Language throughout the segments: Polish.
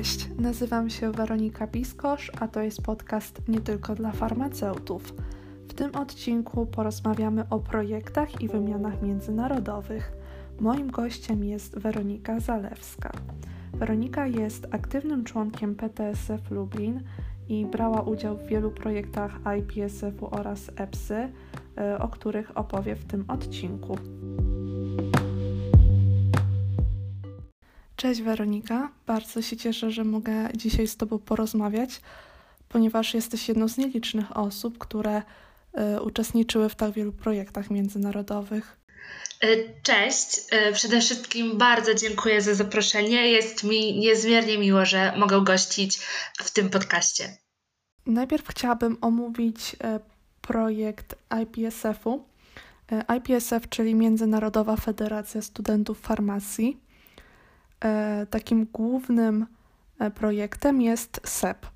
Cześć, nazywam się Weronika Biskosz, a to jest podcast nie tylko dla farmaceutów. W tym odcinku porozmawiamy o projektach i wymianach międzynarodowych. Moim gościem jest Weronika Zalewska. Weronika jest aktywnym członkiem PTSF Lublin i brała udział w wielu projektach IPSF-u oraz EPSY, e, o których opowie w tym odcinku. Cześć Weronika, bardzo się cieszę, że mogę dzisiaj z Tobą porozmawiać, ponieważ jesteś jedną z nielicznych osób, które y, uczestniczyły w tak wielu projektach międzynarodowych. E, cześć, e, przede wszystkim bardzo dziękuję za zaproszenie. Jest mi niezmiernie miło, że mogę gościć w tym podcaście. Najpierw chciałabym omówić projekt IPSF-u. IPSF, czyli Międzynarodowa Federacja Studentów Farmacji. E, takim głównym e, projektem jest SEP.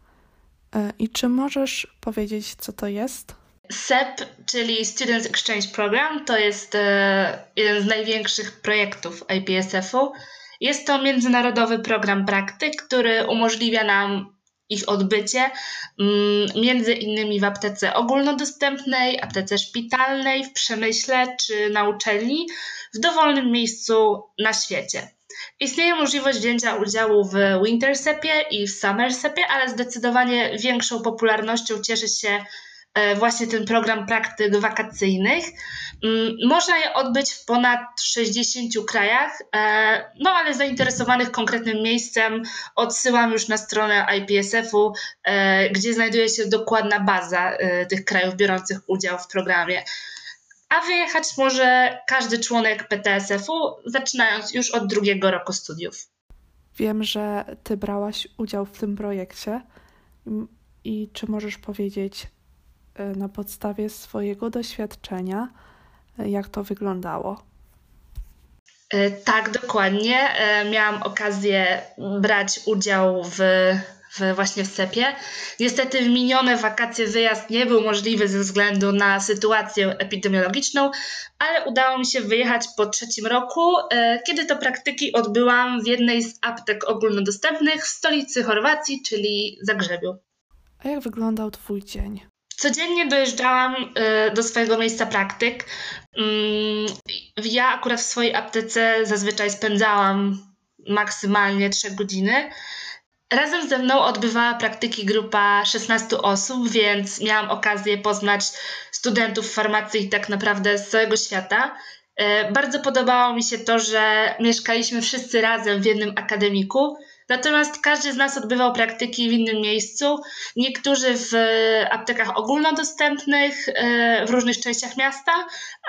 E, I czy możesz powiedzieć, co to jest? SEP, czyli Students Exchange Program, to jest jeden z największych projektów IPSF-u. Jest to międzynarodowy program praktyk, który umożliwia nam ich odbycie mm, między innymi w aptece ogólnodostępnej, aptece szpitalnej, w przemyśle czy na uczelni, w dowolnym miejscu na świecie. Istnieje możliwość wzięcia udziału w Wintersepie i w Summersepie, ale zdecydowanie większą popularnością cieszy się e, właśnie ten program praktyk wakacyjnych. Mm, można je odbyć w ponad 60 krajach, e, no ale zainteresowanych konkretnym miejscem odsyłam już na stronę IPSF-u, e, gdzie znajduje się dokładna baza tych krajów biorących udział w programie a wyjechać może każdy członek PTSF-u, zaczynając już od drugiego roku studiów. Wiem, że Ty brałaś udział w tym projekcie i czy możesz powiedzieć e, na podstawie swojego doświadczenia, e, jak to wyglądało? E, tak, dokładnie. Miałam okazję brać udział w w, właśnie w Sepie. Niestety w minione wakacje wyjazd nie był możliwy ze względu na sytuację epidemiologiczną, ale udało mi się wyjechać po trzecim roku, e, kiedy to praktyki odbyłam w jednej z aptek ogólnodostępnych w stolicy Chorwacji, czyli Zagrzebiu. A jak wyglądał Twój dzień? Codziennie dojeżdżałam e, do swojego miejsca praktyk. Mm, ja akurat w swojej aptece zazwyczaj spędzałam maksymalnie 3 godziny. Razem ze mną odbywała praktyki grupa 16 osób, więc miałam okazję poznać studentów farmacji tak naprawdę z całego świata. E, bardzo podobało mi się to, że mieszkaliśmy wszyscy razem w jednym akademiku Natomiast każdy z nas odbywał praktyki w innym miejscu. Niektórzy w aptekach ogólnodostępnych e, w różnych częściach miasta,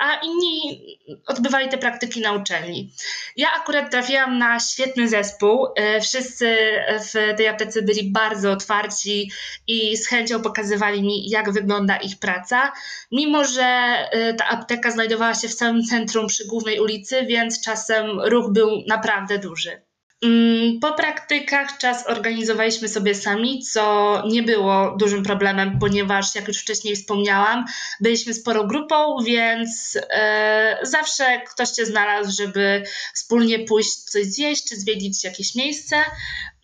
a inni odbywali te praktyki na uczelni. Ja akurat trafiłam na świetny zespół. E, wszyscy w tej aptece byli bardzo otwarci i z chęcią pokazywali mi, jak wygląda ich praca. Mimo, że e, ta apteka znajdowała się w samym centrum przy głównej ulicy, więc czasem ruch był naprawdę duży. Mm, po praktykach czas organizowaliśmy sobie sami, co nie było dużym problemem, ponieważ, jak już wcześniej wspomniałam, byliśmy sporą grupą, więc e, zawsze ktoś cię znalazł, żeby wspólnie pójść coś zjeść czy zwiedzić jakieś miejsce.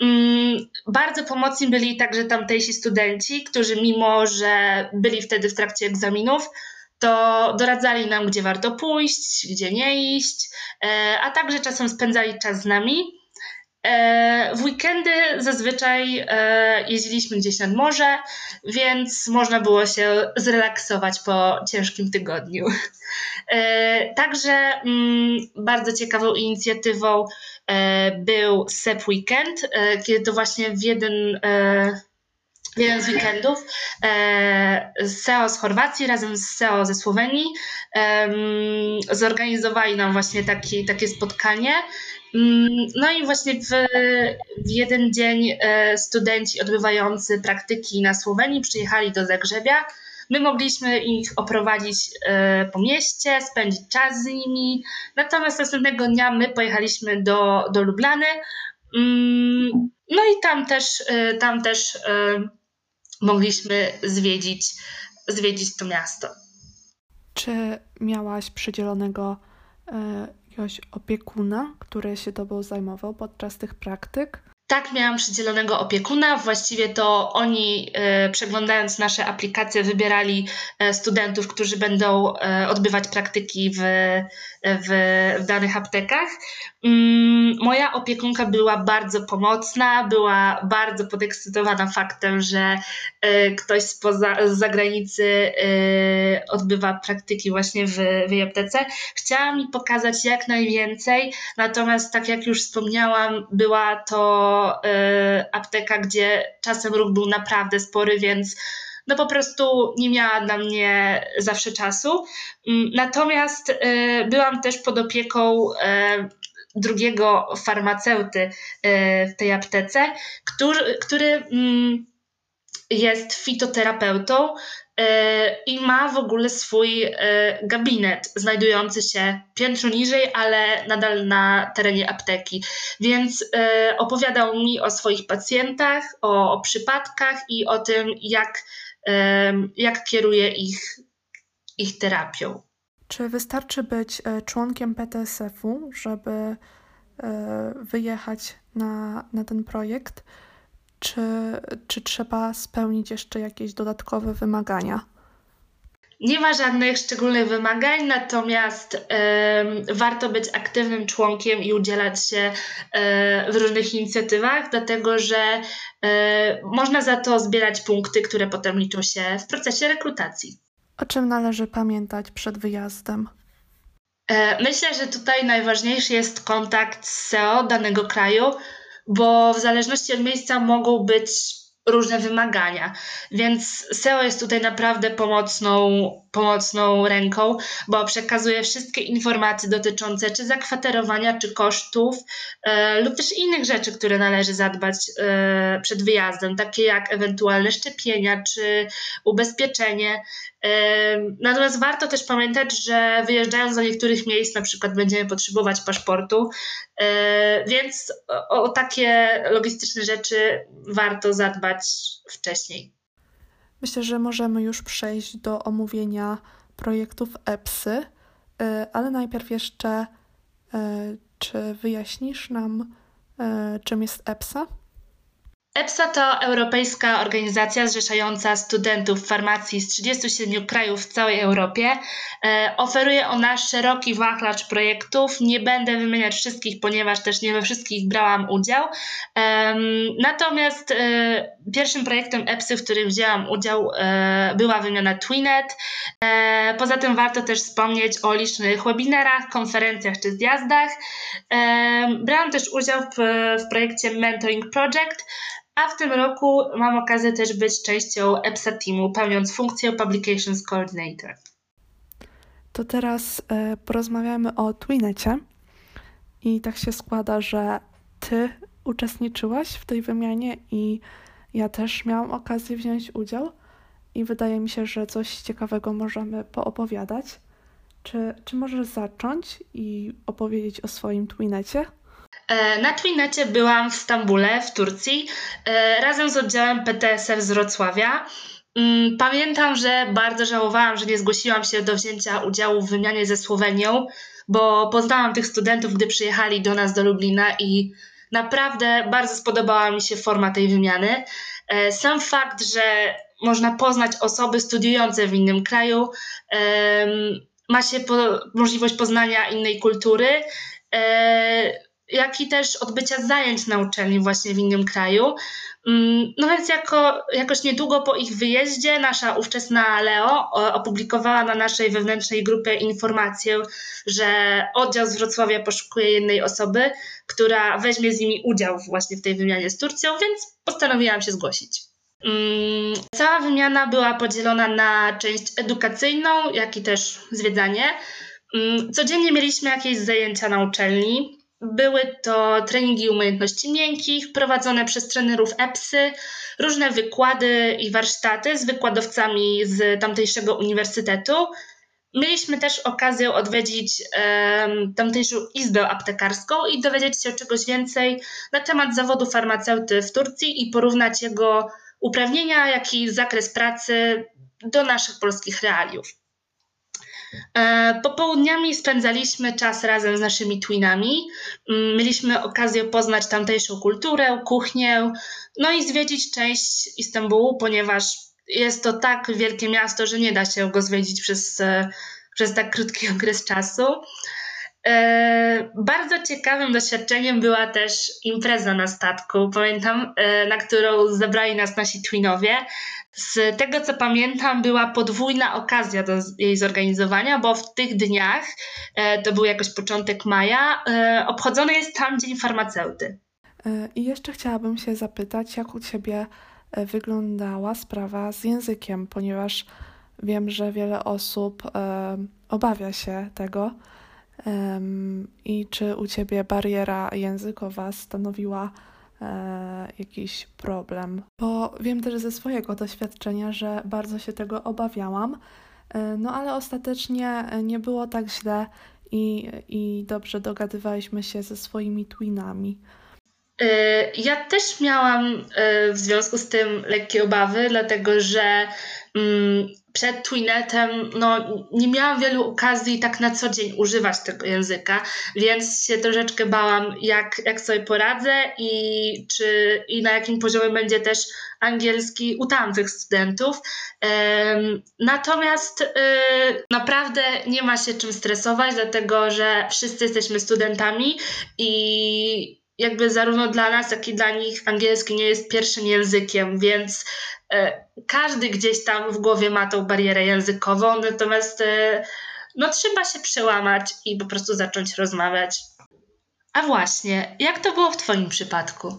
Mm, bardzo pomocni byli także tamtejsi studenci, którzy, mimo że byli wtedy w trakcie egzaminów, to doradzali nam, gdzie warto pójść, gdzie nie iść, e, a także czasem spędzali czas z nami. E, w weekendy zazwyczaj e, jeździliśmy gdzieś nad morze, więc można było się zrelaksować po ciężkim tygodniu. E, także mm, bardzo ciekawą inicjatywą był SEP Weekend, kiedy to właśnie w jeden w jeden z weekendów SEO z Chorwacji razem z SEO ze Słowenii zorganizowali nam właśnie taki, takie spotkanie. Mm, no i właśnie w, w jeden dzień e, studenci odbywający praktyki na Słowenii przyjechali do Zagrzebia. My mogliśmy ich oprowadzić e, po mieście, spędzić czas z nimi. Natomiast następnego dnia my pojechaliśmy do, do Lublany. Mm, no i tam też, e, tam też mogliśmy zwiedzić, zwiedzić to miasto. Czy miałaś przydzielonego jakiegoś opiekuna, który się tobą zajmował podczas tych praktyk? Tak, miałam przydzielonego opiekuna. Właściwie to oni, e, przeglądając nasze aplikacje, wybierali e, studentów, którzy będą e, odbywać praktyki w, w, w danych aptekach. Mm, moja opiekunka była bardzo pomocna, była bardzo podekscytowana faktem, że ktoś spoza, z zagranicy odbywa praktyki właśnie w, w jej aptece. Chciała mi pokazać jak najwięcej, natomiast tak jak już wspomniałam, była to Y, apteka, gdzie czasem ruch był naprawdę spory, więc no po prostu nie miała dla mnie zawsze czasu. Mm, natomiast y, byłam też pod opieką y, drugiego farmaceuty w tej aptece, który, mm, jest fitoterapeutą E, i ma w ogóle swój e, gabinet znajdujący się piętro niżej, ale nadal na terenie apteki. Więc e, opowiadał mi o swoich pacjentach, o, o przypadkach i o tym, jak, jak kieruje ich, ich terapią. Czy wystarczy być członkiem PTSF-u, żeby wyjechać na, na ten projekt? Czy, czy trzeba spełnić jeszcze jakieś dodatkowe wymagania? Nie ma żadnych szczególnych wymagań, natomiast y, warto być aktywnym członkiem i udzielać się y, w różnych inicjatywach, dlatego że y, można za to zbierać punkty, które potem liczą się w procesie rekrutacji. O czym należy pamiętać przed wyjazdem? Myślę, że tutaj najważniejszy jest kontakt z SEO danego kraju, bo w zależności od miejsca mogą być różne wymagania. Więc SEO jest tutaj naprawdę pomocną, pomocną ręką, bo przekazuje wszystkie informacje dotyczące czy zakwaterowania, czy kosztów, e, lub też innych rzeczy, które należy zadbać e, przed wyjazdem, takie jak ewentualne szczepienia, czy ubezpieczenie. Natomiast warto też pamiętać, że wyjeżdżając do niektórych miejsc, na przykład będziemy potrzebować paszportu, e, więc o, o takie logistyczne rzeczy warto zadbać wcześniej. Myślę, że możemy już przejść do omówienia projektów EPSy, e, ale najpierw jeszcze, e, czy wyjaśnisz nam, czym jest EPSA? EPSA to europejska organizacja zrzeszająca studentów farmacji z 37 krajów w całej Europie. E, oferuje ona szeroki wachlarz projektów. Nie będę wymieniać wszystkich, ponieważ też nie we wszystkich brałam udział. Natomiast e, pierwszym projektem EPSy, w którym wzięłam udział, e, była wymiana Twinet. Poza tym warto też wspomnieć o licznych webinarach, konferencjach czy zjazdach. Brałam też udział w projekcie Mentoring Project. A w tym roku mam okazję też być częścią EPSA Teamu, pełniąc funkcję Publications Coordinator. To teraz e, porozmawiamy o Twinecie. I tak się składa, że ty uczestniczyłaś w tej wymianie i ja też miałam okazję wziąć udział. I wydaje mi się, że coś ciekawego możemy poopowiadać. Czy, czy możesz zacząć i opowiedzieć o swoim Twinecie? E, na Twinecie byłam w Stambule, w Turcji, e, razem z oddziałem PTSF z Wrocławia. Mm, pamiętam, że bardzo żałowałam, że nie zgłosiłam się do wzięcia udziału w wymianie ze Słowenią, bo poznałam tych studentów, gdy przyjechali do nas do Lublina i naprawdę bardzo spodobała mi się forma tej wymiany. E, sam fakt, że można poznać osoby studiujące w innym kraju, ma się możliwość poznania innej kultury jak i też odbycia zajęć na uczelni właśnie w innym kraju. Mm, no więc jako, jakoś niedługo po ich wyjeździe nasza ówczesna Leo opublikowała na naszej wewnętrznej grupie informację, że oddział z Wrocławia poszukuje jednej osoby, która weźmie z nimi udział właśnie w tej wymianie z Turcją, więc postanowiłam się zgłosić. Mm, cała wymiana była podzielona na część edukacyjną, jak i też zwiedzanie. Mm, codziennie mieliśmy jakieś zajęcia na uczelni. Były to treningi umiejętności miękkich prowadzone przez trenerów EPSy, różne wykłady i warsztaty z wykładowcami z tamtejszego uniwersytetu. Mieliśmy też okazję odwiedzić tamtejszą izbę aptekarską i dowiedzieć się czegoś więcej na temat zawodu farmaceuty w Turcji i porównać jego uprawnienia, jak i zakres pracy do naszych polskich realiów. E, popołudniami spędzaliśmy czas razem z naszymi twinami. Mm, mieliśmy okazję poznać tamtejszą kulturę, kuchnię, no i zwiedzić część Istambułu, ponieważ jest to tak wielkie miasto, że nie da się go zwiedzić przez, e, przez tak krótki okres czasu. E, bardzo ciekawym doświadczeniem była też impreza na statku, pamiętam, e, na którą zabrali nas nasi twinowie. Z tego co pamiętam, była podwójna okazja do jej zorganizowania, bo w tych dniach, e, to był jakoś początek maja, obchodzony jest tam Dzień Farmaceuty. I jeszcze chciałabym się zapytać, jak u Ciebie wyglądała sprawa z językiem, ponieważ wiem, że wiele osób obawia się tego. I czy u ciebie bariera językowa stanowiła e, jakiś problem? Bo wiem też ze swojego doświadczenia, że bardzo się tego obawiałam, e, no ale ostatecznie nie było tak źle i, i dobrze dogadywaliśmy się ze swoimi twinami. E, ja też miałam w związku z tym lekkie obawy, dlatego że mm, przed Twinetem no, nie miałam wielu okazji tak na co dzień używać tego języka, więc się troszeczkę bałam, jak, jak sobie poradzę i, czy, i na jakim poziomie będzie też angielski u tamtych studentów. Natomiast y, naprawdę nie ma się czym stresować, dlatego że wszyscy jesteśmy studentami i jakby zarówno dla nas, jak i dla nich angielski nie jest pierwszym językiem, więc E, każdy gdzieś tam w głowie ma tą barierę językową, natomiast e, no trzeba się przełamać i po prostu zacząć rozmawiać. A właśnie, jak to było w Twoim przypadku?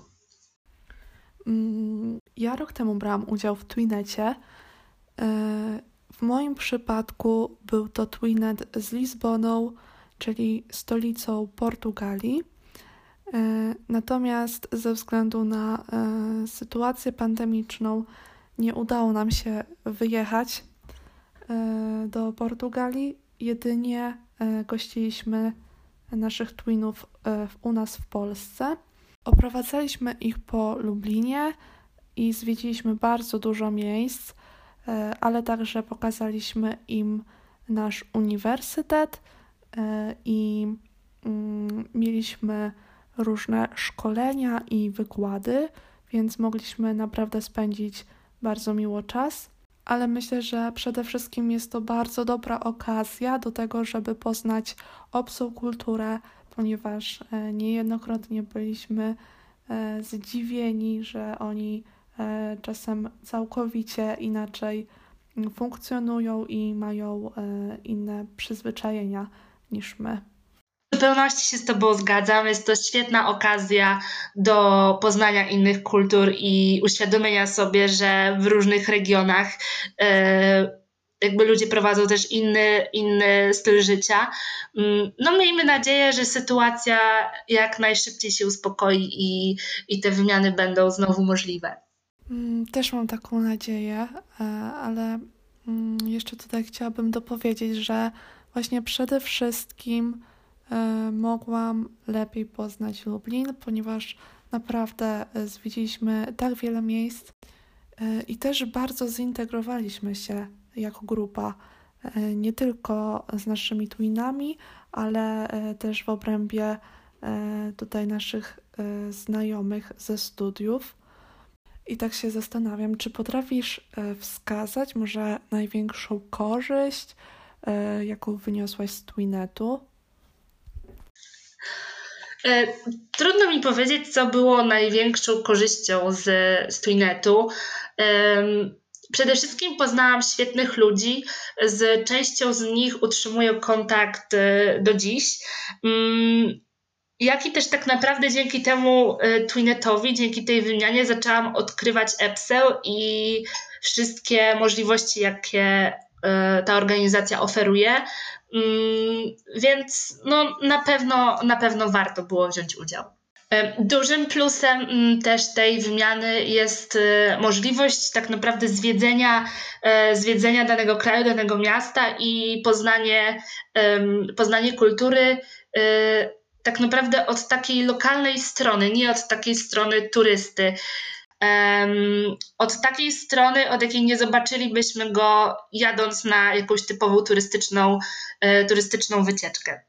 Mm, ja rok temu brałam udział w Twinecie. E, w moim przypadku był to Twinet z Lizboną, czyli stolicą Portugalii. Natomiast ze względu na sytuację pandemiczną, nie udało nam się wyjechać e, do Portugalii. Jedynie e, gościliśmy naszych twinów e, u nas w Polsce. Oprowadzaliśmy ich po Lublinie i zwiedziliśmy bardzo dużo miejsc, ale także pokazaliśmy im nasz uniwersytet i mm, mieliśmy różne szkolenia i wykłady, więc mogliśmy naprawdę spędzić bardzo miło czas, ale myślę, że przede wszystkim jest to bardzo dobra okazja do tego, żeby poznać obcą kulturę, ponieważ e, niejednokrotnie byliśmy e, zdziwieni, że oni e, czasem całkowicie inaczej funkcjonują i mają inne przyzwyczajenia niż my zupełności się z Tobą zgadzam. Jest to świetna okazja do poznania innych kultur i uświadomienia sobie, że w różnych regionach e, jakby ludzie prowadzą też inny, inny styl życia. Mm, no miejmy nadzieję, że sytuacja jak najszybciej się uspokoi i, i te wymiany będą znowu możliwe. Mm, też mam taką nadzieję, e, ale mm, jeszcze tutaj chciałabym dopowiedzieć, że właśnie przede wszystkim mogłam lepiej poznać Lublin, ponieważ naprawdę e, zwiedziliśmy tak wiele miejsc e, i też bardzo zintegrowaliśmy się jako grupa, nie tylko z naszymi twinami, ale też w obrębie tutaj naszych znajomych ze studiów. I tak się zastanawiam, czy potrafisz wskazać może największą korzyść, jaką wyniosłaś z Twinetu? E, trudno mi powiedzieć, co było największą korzyścią z, z Twinetu. Przede wszystkim poznałam świetnych ludzi, z częścią z nich utrzymuję kontakt e, do dziś. Mm, jak i też tak naprawdę dzięki temu e, Twinetowi, dzięki tej wymianie zaczęłam odkrywać EPSEL i wszystkie możliwości, jakie ta organizacja oferuje. Mm, więc no, na, pewno, na pewno warto było wziąć udział. Dużym plusem mm, też tej wymiany jest e, możliwość tak naprawdę zwiedzenia, zwiedzenia danego kraju, danego miasta i poznanie, poznanie kultury tak naprawdę od takiej lokalnej strony, nie od takiej strony turysty. Od takiej strony, od jakiej nie zobaczylibyśmy go jadąc na jakąś typową turystyczną, e, turystyczną wycieczkę.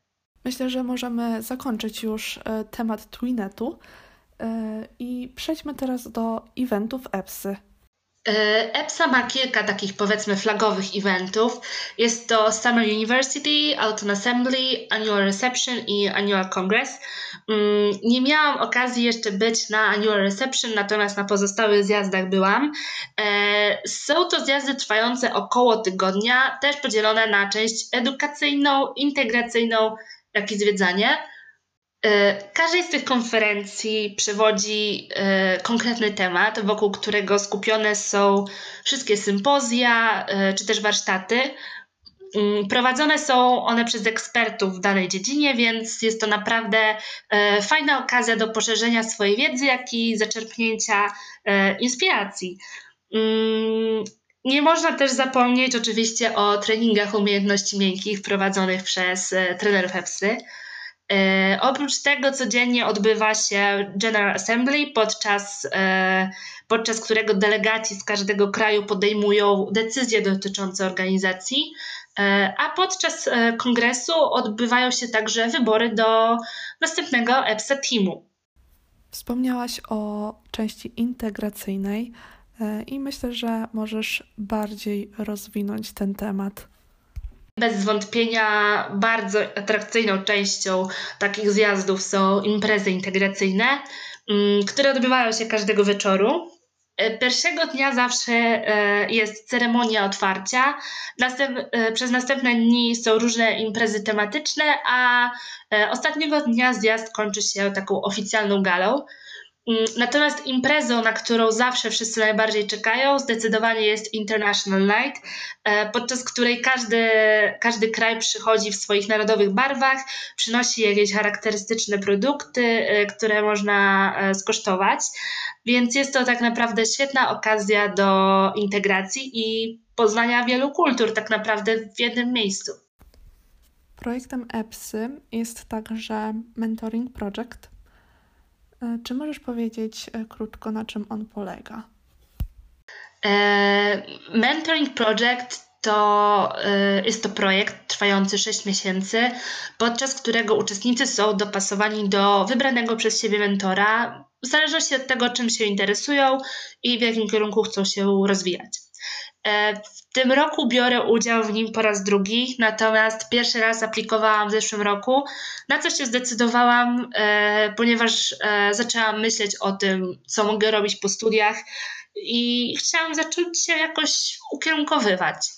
Myślę, że możemy zakończyć już e, temat Twinetu i przejdźmy teraz do eventów EPSy. EPSA ma kilka takich powiedzmy flagowych eventów. Jest to Summer University, Autumn Assembly, Annual Reception i Annual Congress. Mm, nie miałam okazji jeszcze być na Annual Reception, natomiast na pozostałych zjazdach byłam. E, są to zjazdy trwające około tygodnia, też podzielone na część edukacyjną, integracyjną, jak i zwiedzanie. E, każdej z tych konferencji przewodzi e, konkretny temat, wokół którego skupione są wszystkie sympozja e, czy też warsztaty. Mm, prowadzone są one przez ekspertów w danej dziedzinie, więc jest to naprawdę fajna okazja do poszerzenia swojej wiedzy, jak i zaczerpnięcia inspiracji. Mm, nie można też zapomnieć oczywiście o treningach umiejętności miękkich prowadzonych przez trenerów EPSy. E, oprócz tego codziennie odbywa się General Assembly, podczas, e, podczas którego delegaci z każdego kraju podejmują decyzje dotyczące organizacji, e, a podczas kongresu odbywają się także wybory do następnego EPSA Teamu. Wspomniałaś o części integracyjnej i myślę, że możesz bardziej rozwinąć ten temat. Bez wątpienia bardzo atrakcyjną częścią takich zjazdów są imprezy integracyjne, mm, które odbywają się każdego wieczoru. E, pierwszego dnia zawsze e, jest ceremonia otwarcia, e, przez następne dni są różne imprezy tematyczne, a ostatniego dnia zjazd kończy się taką oficjalną galą. Mm, natomiast imprezą, na którą zawsze wszyscy najbardziej czekają, zdecydowanie jest International Night, e, podczas której każdy, każdy kraj przychodzi w swoich narodowych barwach, przynosi jakieś charakterystyczne produkty, e, które można e, skosztować. Więc jest to tak naprawdę świetna okazja do integracji i poznania wielu kultur, tak naprawdę w jednym miejscu. Projektem EPSY jest także Mentoring Project czy możesz powiedzieć e, krótko, na czym on polega? E, mentoring Project to jest to projekt trwający 6 miesięcy, podczas którego uczestnicy są dopasowani do wybranego przez siebie mentora, w zależności od tego, czym się interesują i w jakim kierunku chcą się rozwijać. W tym roku biorę udział w nim po raz drugi, natomiast pierwszy raz aplikowałam w zeszłym roku, na co się zdecydowałam, e, ponieważ e, zaczęłam myśleć o tym, co mogę robić po studiach i chciałam zacząć się jakoś ukierunkowywać.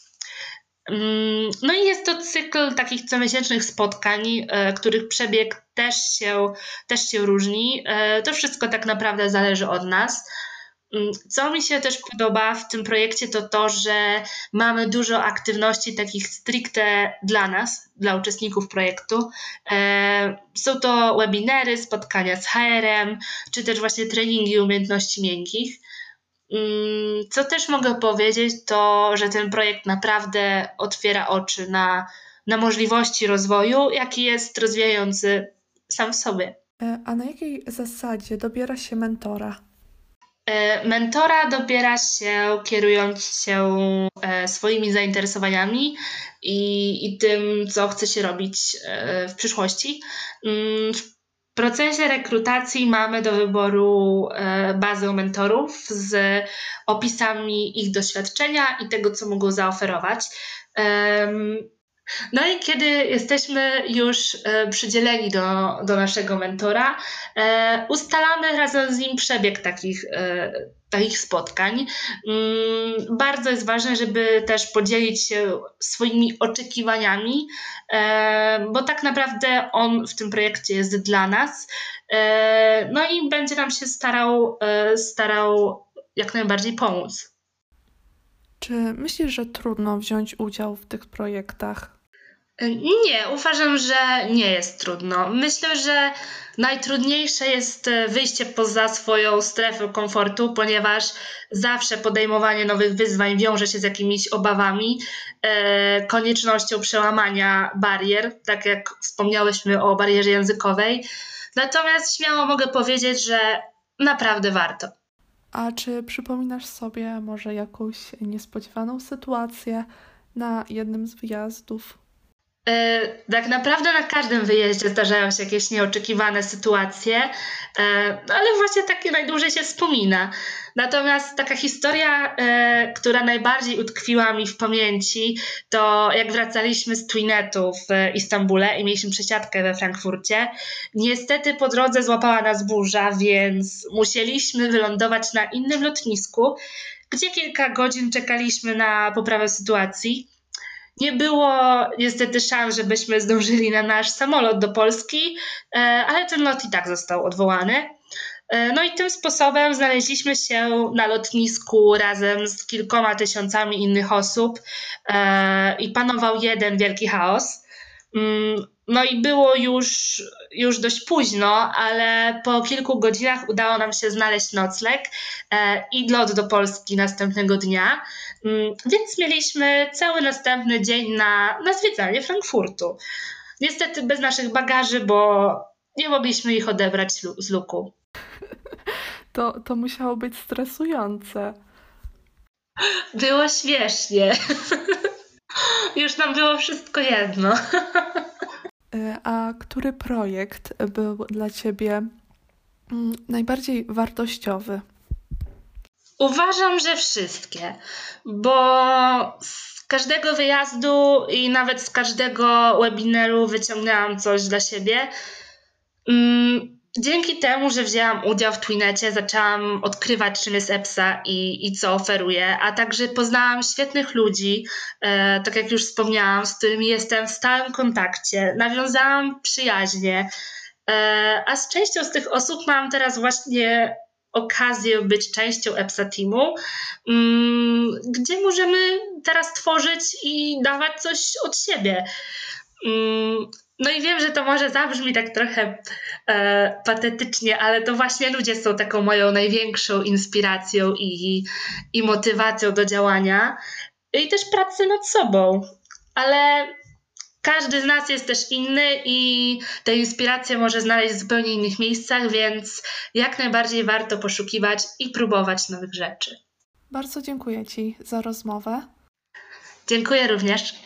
Mm, no i jest to cykl takich comiesięcznych spotkań, e, których przebieg też się, też się różni. To wszystko tak naprawdę zależy od nas. Mm, co mi się też podoba w tym projekcie, to to, że mamy dużo aktywności takich stricte dla nas, dla uczestników projektu. E, są to webinary, spotkania z HR-em, czy też właśnie treningi umiejętności miękkich. Mm, co też mogę powiedzieć, to że ten projekt naprawdę otwiera oczy na, na możliwości rozwoju, jaki jest rozwijający sam w sobie. E, a na jakiej zasadzie dobiera się mentora? E, mentora dobiera się kierując się e, swoimi zainteresowaniami i, i tym, co chce się robić e, w przyszłości. Mm, w procesie rekrutacji mamy do wyboru bazę mentorów z opisami ich doświadczenia i tego, co mogą zaoferować. No i kiedy jesteśmy już e, przydzieleni do, do naszego mentora, e, ustalamy razem z nim przebieg takich, e, takich spotkań. Mm, bardzo jest ważne, żeby też podzielić się swoimi oczekiwaniami, bo tak naprawdę on w tym projekcie jest dla nas. No i będzie nam się starał, starał jak najbardziej pomóc. Czy myślisz, że trudno wziąć udział w tych projektach? Nie, uważam, że nie jest trudno. Myślę, że najtrudniejsze jest e, wyjście poza swoją strefę komfortu, ponieważ zawsze podejmowanie nowych wyzwań wiąże się z jakimiś obawami, e, koniecznością przełamania barier, tak jak wspomniałyśmy o barierze językowej. Natomiast śmiało mogę powiedzieć, że naprawdę warto. A czy przypominasz sobie może jakąś niespodziewaną sytuację na jednym z wyjazdów? E, tak naprawdę na każdym wyjeździe zdarzają się jakieś nieoczekiwane sytuacje, e, no ale właśnie takie najdłużej się wspomina. Natomiast taka historia, e, która najbardziej utkwiła mi w pamięci, to jak wracaliśmy z Twinetu w Istambule i mieliśmy przesiadkę we Frankfurcie. Niestety po drodze złapała nas burza, więc musieliśmy wylądować na innym lotnisku, gdzie kilka godzin czekaliśmy na poprawę sytuacji. Nie było niestety szans, żebyśmy zdążyli na nasz samolot do Polski, e, ale ten lot i tak został odwołany. E, no i tym sposobem znaleźliśmy się na lotnisku razem z kilkoma tysiącami innych osób e, i panował jeden wielki chaos. No i było już, już dość późno, ale po kilku godzinach udało nam się znaleźć nocleg e, i lot do Polski następnego dnia. Mm, więc mieliśmy cały następny dzień na, na zwiedzanie Frankfurtu. Niestety bez naszych bagaży, bo nie mogliśmy ich odebrać z luku. To, to musiało być stresujące. Było śmiesznie. Już nam było wszystko jedno. E, a który projekt był dla Ciebie mm, najbardziej wartościowy? Uważam, że wszystkie, bo z każdego wyjazdu i nawet z każdego webinaru wyciągnęłam coś dla siebie. Dzięki temu, że wzięłam udział w Twinecie, zaczęłam odkrywać, czym jest EPSA i, i co oferuje, a także poznałam świetnych ludzi, e, tak jak już wspomniałam, z którymi jestem w stałym kontakcie, nawiązałam przyjaźnie, e, a z częścią z tych osób mam teraz właśnie okazję być częścią EPSA Teamu, mm, gdzie możemy teraz tworzyć i dawać coś od siebie. Mm, no i wiem, że to może zabrzmi tak trochę e, patetycznie, ale to właśnie ludzie są taką moją największą inspiracją i, i motywacją do działania i też pracy nad sobą. Ale każdy z nas jest też inny i tę inspirację może znaleźć w zupełnie innych miejscach, więc jak najbardziej warto poszukiwać i próbować nowych rzeczy. Bardzo dziękuję Ci za rozmowę. Dziękuję również.